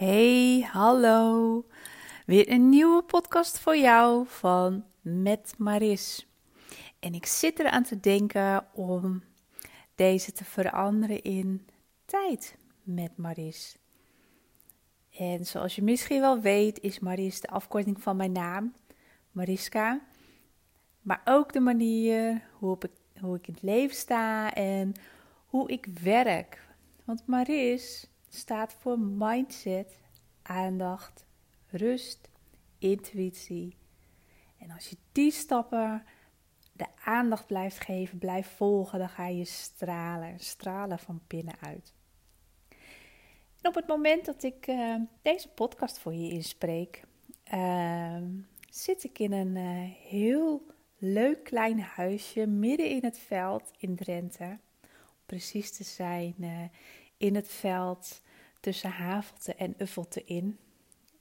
Hey, hallo. Weer een nieuwe podcast voor jou van Met Maris. En ik zit eraan te denken om deze te veranderen in tijd met Maris. En zoals je misschien wel weet, is Maris de afkorting van mijn naam, Mariska. Maar ook de manier hoe ik, hoe ik in het leven sta en hoe ik werk. Want Maris staat voor mindset, aandacht, rust, intuïtie. En als je die stappen de aandacht blijft geven, blijft volgen, dan ga je stralen, stralen van binnenuit. En op het moment dat ik uh, deze podcast voor je inspreek, uh, zit ik in een uh, heel leuk klein huisje midden in het veld in Drenthe. Om precies te zijn in het veld tussen Havelte en Uffelte in.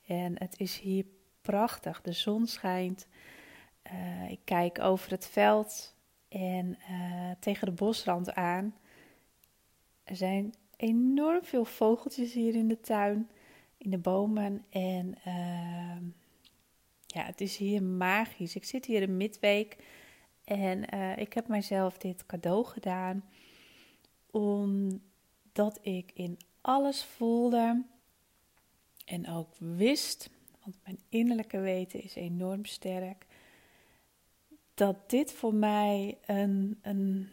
En het is hier prachtig. De zon schijnt. Uh, ik kijk over het veld en uh, tegen de bosrand aan. Er zijn enorm veel vogeltjes hier in de tuin, in de bomen. En uh, ja, het is hier magisch. Ik zit hier in midweek en eh, ik heb mijzelf dit cadeau gedaan. Omdat ik in alles voelde en ook wist, want mijn innerlijke weten is enorm sterk, dat dit voor mij een, een,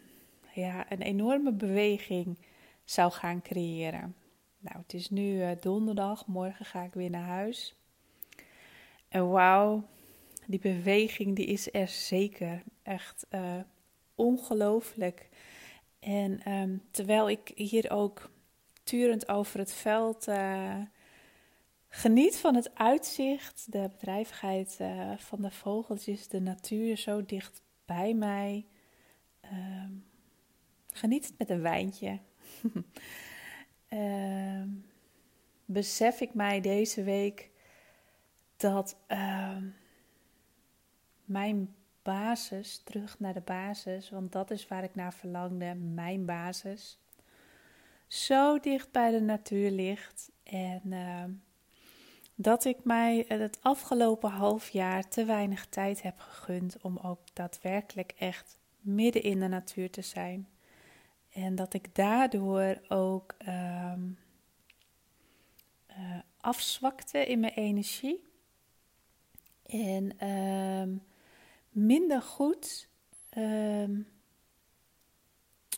ja, een enorme beweging zou gaan creëren. Nou, het is nu uh, donderdag, morgen ga ik weer naar huis. En wauw, die beweging die is er zeker echt uh, ongelooflijk. En um, terwijl ik hier ook turend over het veld. Uh, geniet van het uitzicht, de bedrijvigheid uh, van de vogeltjes, de natuur zo dicht bij mij. Uh, geniet het met een wijntje. Ehm, besef ik mij deze week dat ehm, mijn basis, terug naar de basis, want dat is waar ik naar verlangde, mijn basis zo dicht bij de natuur ligt. En uh, dat ik mij het afgelopen half jaar te weinig tijd heb gegund om ook daadwerkelijk echt midden in de natuur te zijn. En dat ik daardoor ook uh, uh, afzwakte in mijn energie. En ehm, minder goed ehm,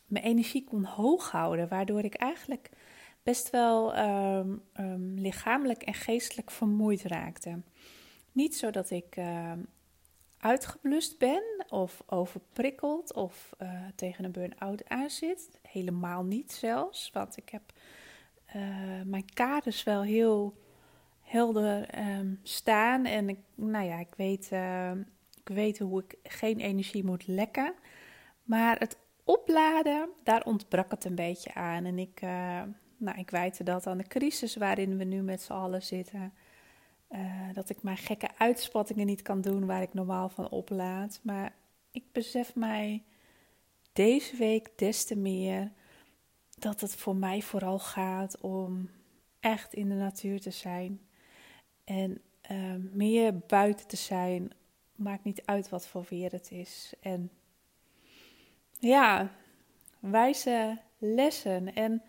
mijn energie kon hoog houden, waardoor ik eigenlijk best wel um, um, lichamelijk en geestelijk vermoeid raakte. Niet zo dat ik uitgeblust ben of overprikkeld of uh, tegen een burn-out aanzit. Helemaal niet zelfs, want ik heb uh, mijn kaders wel heel helder staan. En ik, nou ja, ik weet, ik weet hoe ik geen energie moet lekken. Maar het opladen, daar ontbrak het een beetje aan. En ik, uh, nou, ik wijte dat aan de crisis waarin we nu met z'n allen zitten. Uh, dat ik mijn gekke uitspattingen niet kan doen waar ik normaal van oplaad. Maar ik besef mij deze week des te meer dat het voor mij vooral gaat om echt in de natuur te zijn. En uh, meer buiten te zijn. Maakt niet uit wat voor weer het is. En ja, wijze lessen. En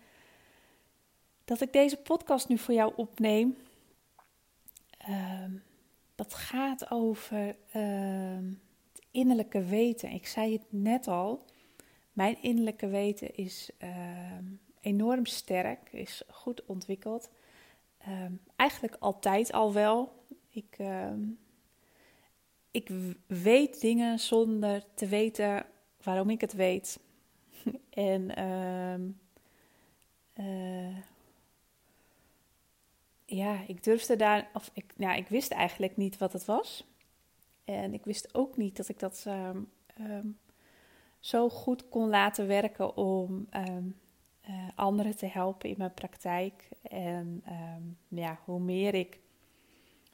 dat ik deze podcast nu voor jou opneem, uh, dat gaat over uh, het innerlijke weten. Ik zei het net al, mijn innerlijke weten is uh, enorm sterk, is goed ontwikkeld. Ehm, eigenlijk altijd al wel. Ik, ik weet dingen zonder te weten waarom ik het weet. en uh, uh, ja, ik durfde daar, of ik, nou, ik wist eigenlijk niet wat het was. En ik wist ook niet dat ik dat um, um, zo goed kon laten werken om uh, anderen te helpen in mijn praktijk. En ja, hoe meer ik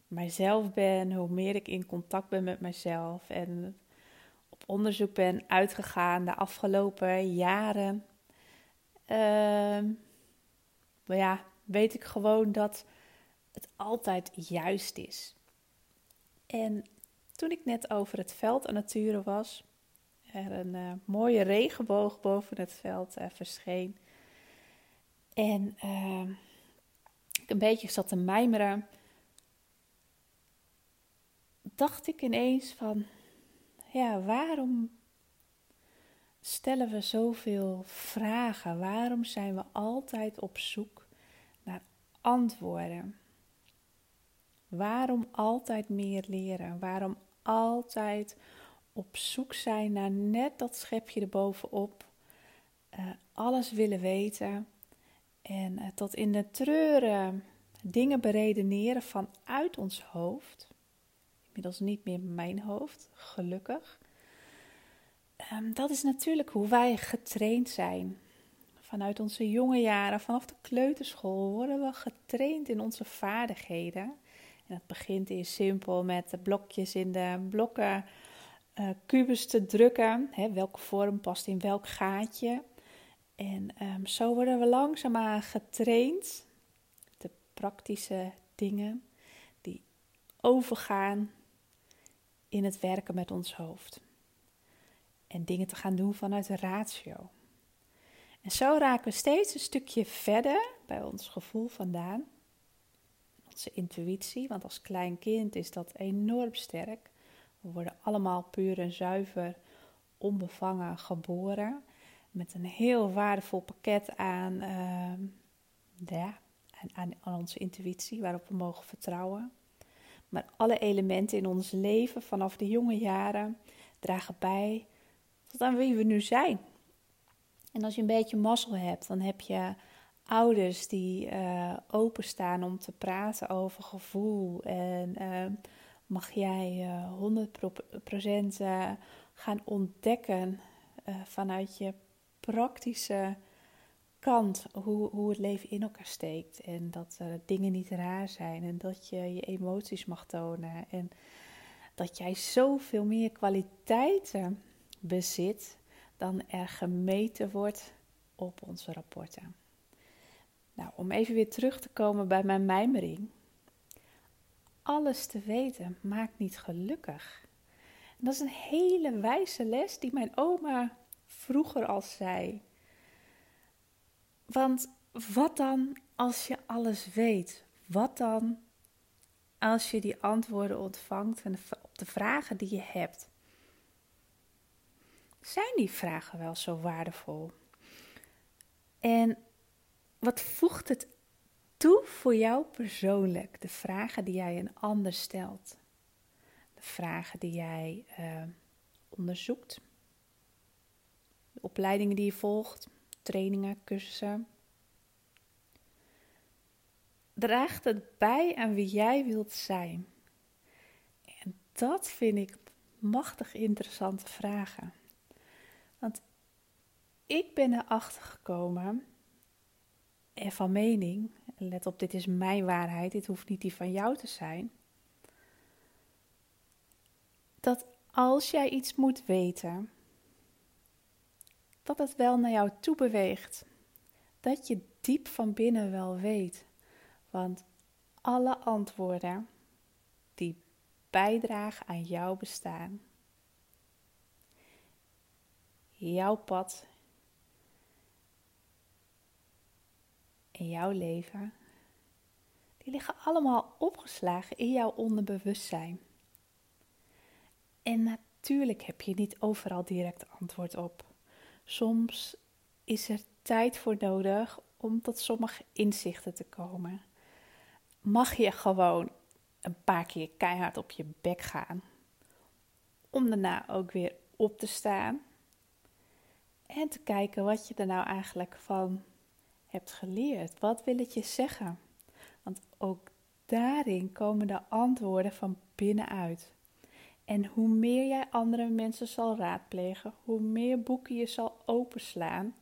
mijzelf ben, hoe meer ik in contact ben met mezelf en op onderzoek ben uitgegaan de afgelopen jaren, uh, ja, weet ik gewoon dat het altijd juist is. En toen ik net over het veld aan het was, er een uh, mooie regenboog boven het veld uh, verscheen. En uh, ik een beetje zat te mijmeren, dacht ik ineens van, ja, waarom stellen we zoveel vragen? Waarom zijn we altijd op zoek naar antwoorden? Waarom altijd meer leren? Waarom altijd op zoek zijn naar net dat schepje erbovenop? Uh, alles willen weten en uh, tot in de treuren dingen beredeneren vanuit ons hoofd. Inmiddels niet meer mijn hoofd, gelukkig. Um, dat is natuurlijk hoe wij getraind zijn. Vanuit onze jonge jaren, vanaf de kleuterschool, worden we getraind in onze vaardigheden. En dat begint in simpel met de blokjes in de blokken uh, kubus te drukken. Hè, welke vorm past in welk gaatje. En um, zo worden we langzaamaan getraind. De praktische dingen die overgaan in het werken met ons hoofd en dingen te gaan doen vanuit de ratio. En zo raken we steeds een stukje verder bij ons gevoel vandaan, onze intuïtie, want als klein kind is dat enorm sterk. We worden allemaal puur en zuiver, onbevangen geboren, met een heel waardevol pakket aan, uh, ja, aan, aan onze intuïtie, waarop we mogen vertrouwen. Maar alle elementen in ons leven vanaf de jonge jaren dragen bij tot aan wie we nu zijn. En als je een beetje mazzel hebt, dan heb je ouders die uh, openstaan om te praten over gevoel. En uh, mag jij uh, 100% gaan ontdekken vanuit je praktische kant hoe, hoe het leven in elkaar steekt. En dat dingen niet raar zijn en dat je je emoties mag tonen. En dat jij zoveel meer kwaliteiten bezit dan er gemeten wordt op onze rapporten. Nou, om even weer terug te komen bij mijn mijmering. Alles te weten maakt niet gelukkig. Dat is een hele wijze les die mijn oma vroeger al zei. Want wat dan als je alles weet? Wat dan als je die antwoorden ontvangt op de vragen die je hebt? zijn die vragen wel zo waardevol? En wat voegt het toe voor jou persoonlijk? De vragen die jij een ander stelt. De vragen die jij uh, onderzoekt. De opleidingen die je volgt. Trainingen, cursussen. Draagt het bij aan wie jij wilt zijn? En dat vind ik machtig interessante vragen. Want ik ben erachter gekomen en van mening, let op, dit is mijn waarheid, dit hoeft niet die van jou te zijn. Dat als jij iets moet weten, dat het wel naar jou toe beweegt. Dat je diep van binnen wel weet. Want alle antwoorden die bijdragen aan jouw bestaan, jouw pad in jouw leven, die liggen allemaal opgeslagen in jouw onderbewustzijn. En natuurlijk heb je niet overal direct antwoord op. Soms is er tijd voor nodig om tot sommige inzichten te komen. Mag je gewoon een paar keer keihard op je bek gaan, om daarna ook weer op te staan en te kijken wat je er nou eigenlijk van hebt geleerd. Wat wil het je zeggen? Want ook daarin komen de antwoorden van binnenuit. En hoe meer jij andere mensen zal raadplegen, hoe meer boeken je zal openslaan.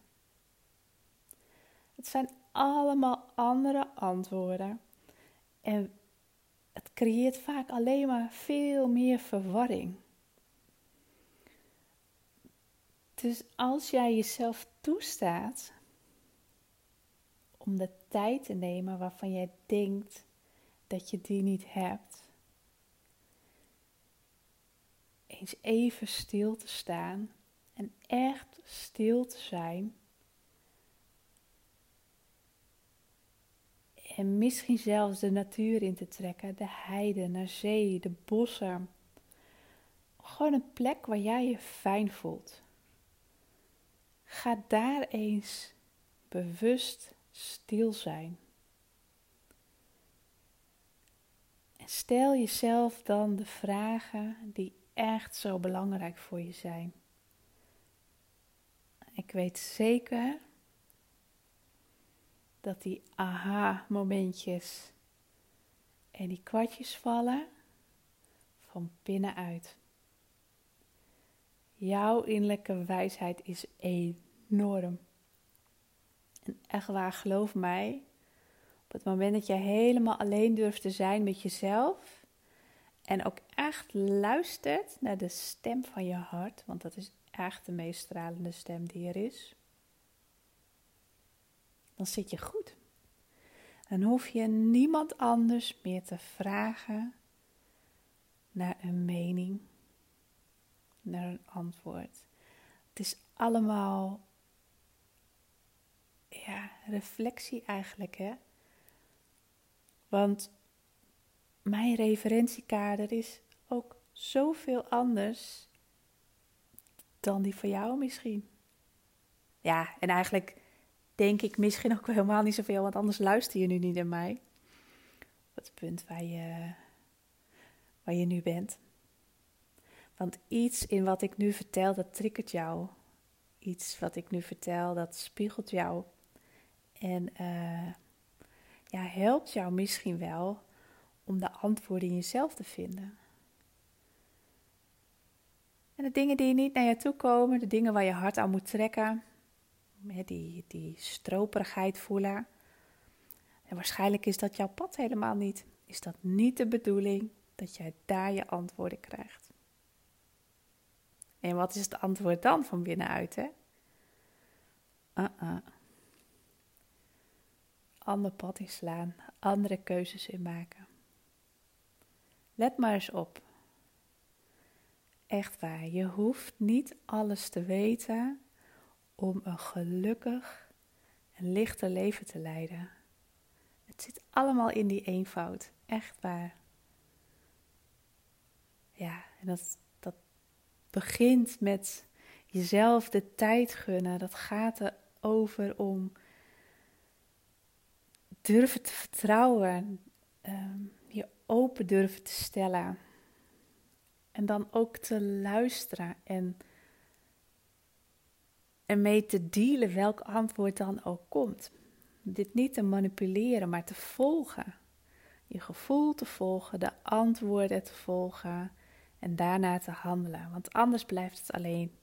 Het zijn allemaal andere antwoorden. En het creëert vaak alleen maar veel meer verwarring. Dus als jij jezelf toestaat om de tijd te nemen waarvan jij denkt dat je die niet hebt, eens even stil te staan en echt stil te zijn. En misschien zelfs de natuur in te trekken, de heide, naar zee, de bossen. Gewoon een plek waar jij je fijn voelt. Ga daar eens bewust stil zijn. En stel jezelf dan de vragen die echt zo belangrijk voor je zijn. Ik weet zeker dat die aha-momentjes en die kwartjes vallen van binnenuit. Jouw innerlijke wijsheid is enorm. En echt waar, geloof mij, op het moment dat je helemaal alleen durft te zijn met jezelf en ook echt luistert naar de stem van je hart, want dat is echt de meest stralende stem die er is, dan zit je goed. Dan hoef je niemand anders meer te vragen naar een mening, naar een antwoord. Het is allemaal ja, reflectie eigenlijk, hè? Want mijn referentiekader is ook zoveel anders dan die van jou misschien. Ja, en eigenlijk denk ik misschien ook helemaal niet zoveel, want anders luister je nu niet naar mij. Op het punt waar je, waar je nu bent. Want iets in wat ik nu vertel, dat triggert jou. Iets wat ik nu vertel, dat spiegelt jou. En uh, ja, helpt jou misschien wel om de antwoorden in jezelf te vinden. En de dingen die niet naar je toe komen, de dingen waar je hart aan moet trekken, die, die stroperigheid voelen. En waarschijnlijk is dat jouw pad helemaal niet. Is dat niet de bedoeling dat jij daar je antwoorden krijgt? En wat is het antwoord dan van binnenuit, hè? Uh-uh ander pad inslaan, andere keuzes in maken. Let maar eens op. Echt waar, je hoeft niet alles te weten om een gelukkig en lichter leven te leiden. Het zit allemaal in die eenvoud, echt waar. Ja, en dat, dat begint met jezelf de tijd gunnen. Dat gaat erover om durven te vertrouwen, je open durven te stellen. En dan ook te luisteren en ermee te dealen welk antwoord dan ook komt. Dit niet te manipuleren, maar te volgen. Je gevoel te volgen, de antwoorden te volgen en daarna te handelen. Want anders blijft het alleen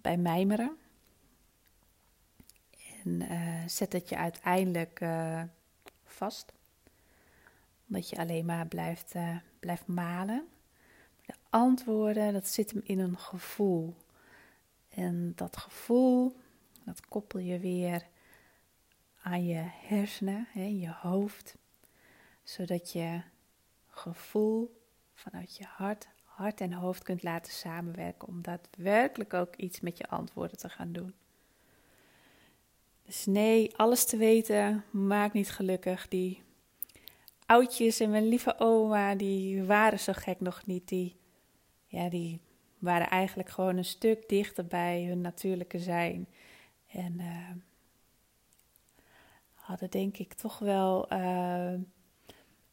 bij mijmeren. En uh, zet het je uiteindelijk uh, vast. Omdat je alleen maar blijft, uh, blijft malen. De antwoorden, dat zit hem in een gevoel. En dat gevoel, dat koppel je weer aan je hersenen, hè, je hoofd. Zodat je gevoel vanuit je hart, hart en hoofd kunt laten samenwerken. Om daadwerkelijk ook iets met je antwoorden te gaan doen. Dus nee, alles te weten maakt niet gelukkig. Die oudjes en mijn lieve oma, die waren zo gek nog niet. Die, ja, die waren eigenlijk gewoon een stuk dichter bij hun natuurlijke zijn. En uh, hadden denk ik toch wel uh,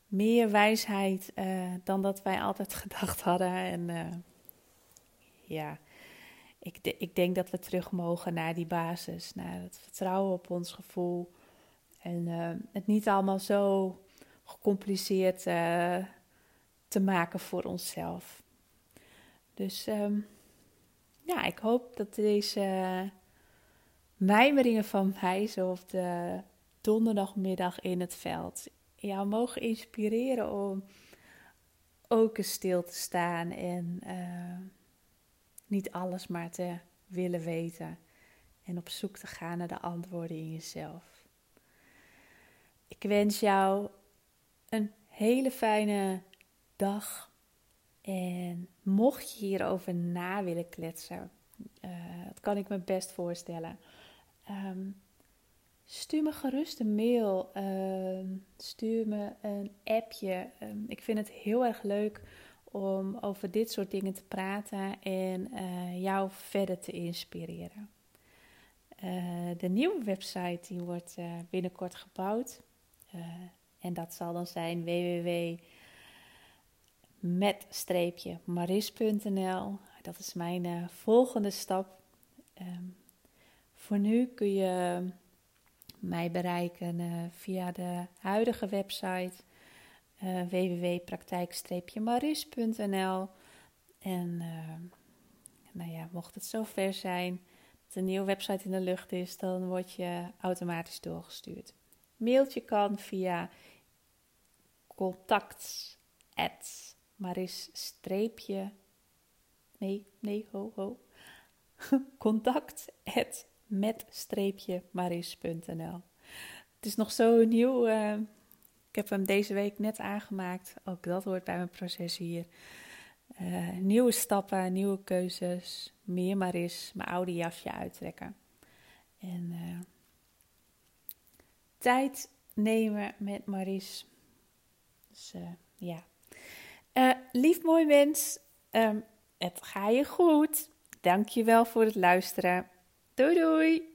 meer wijsheid uh, dan dat wij altijd gedacht hadden. En ja, ik, ik denk dat we terug mogen naar die basis, naar het vertrouwen op ons gevoel. En het niet allemaal zo gecompliceerd uh, te maken voor onszelf. Dus um, ja, ik hoop dat deze mijmeringen van mij, zo op de donderdagmiddag in het veld, jou mogen inspireren om ook eens stil te staan en. Uh, niet alles maar te willen weten en op zoek te gaan naar de antwoorden in jezelf. Ik wens jou een hele fijne dag. En mocht je hierover na willen kletsen, uh, dat kan ik me best voorstellen. Ehm, stuur me gerust een mail. Ehm, stuur me een appje. Ehm, ik vind het heel erg leuk om over dit soort dingen te praten en uh, jou verder te inspireren. Uh, de nieuwe website die wordt binnenkort gebouwd. En dat zal dan zijn www.met-maris.nl. Dat is mijn volgende stap. Um, voor nu kun je mij bereiken via de huidige website uh, www.praktijk-maris.nl. En nou ja, mocht het zover zijn dat een nieuwe website in de lucht is, dan word je automatisch doorgestuurd. Mailtje kan via contact maris streepje nee, nee, ho, ho. contact met-maris.nl. Het is nog zo nieuw. Uh, ik heb hem deze week net aangemaakt. Ook dat hoort bij mijn proces hier. Uh, nieuwe stappen, nieuwe keuzes. Meer maar eens mijn oude jasje uittrekken. En uh, tijd nemen met Maris. Dus uh, ja. lief mooi mens. Um, het ga je goed. Dankjewel voor het luisteren. Doei doei.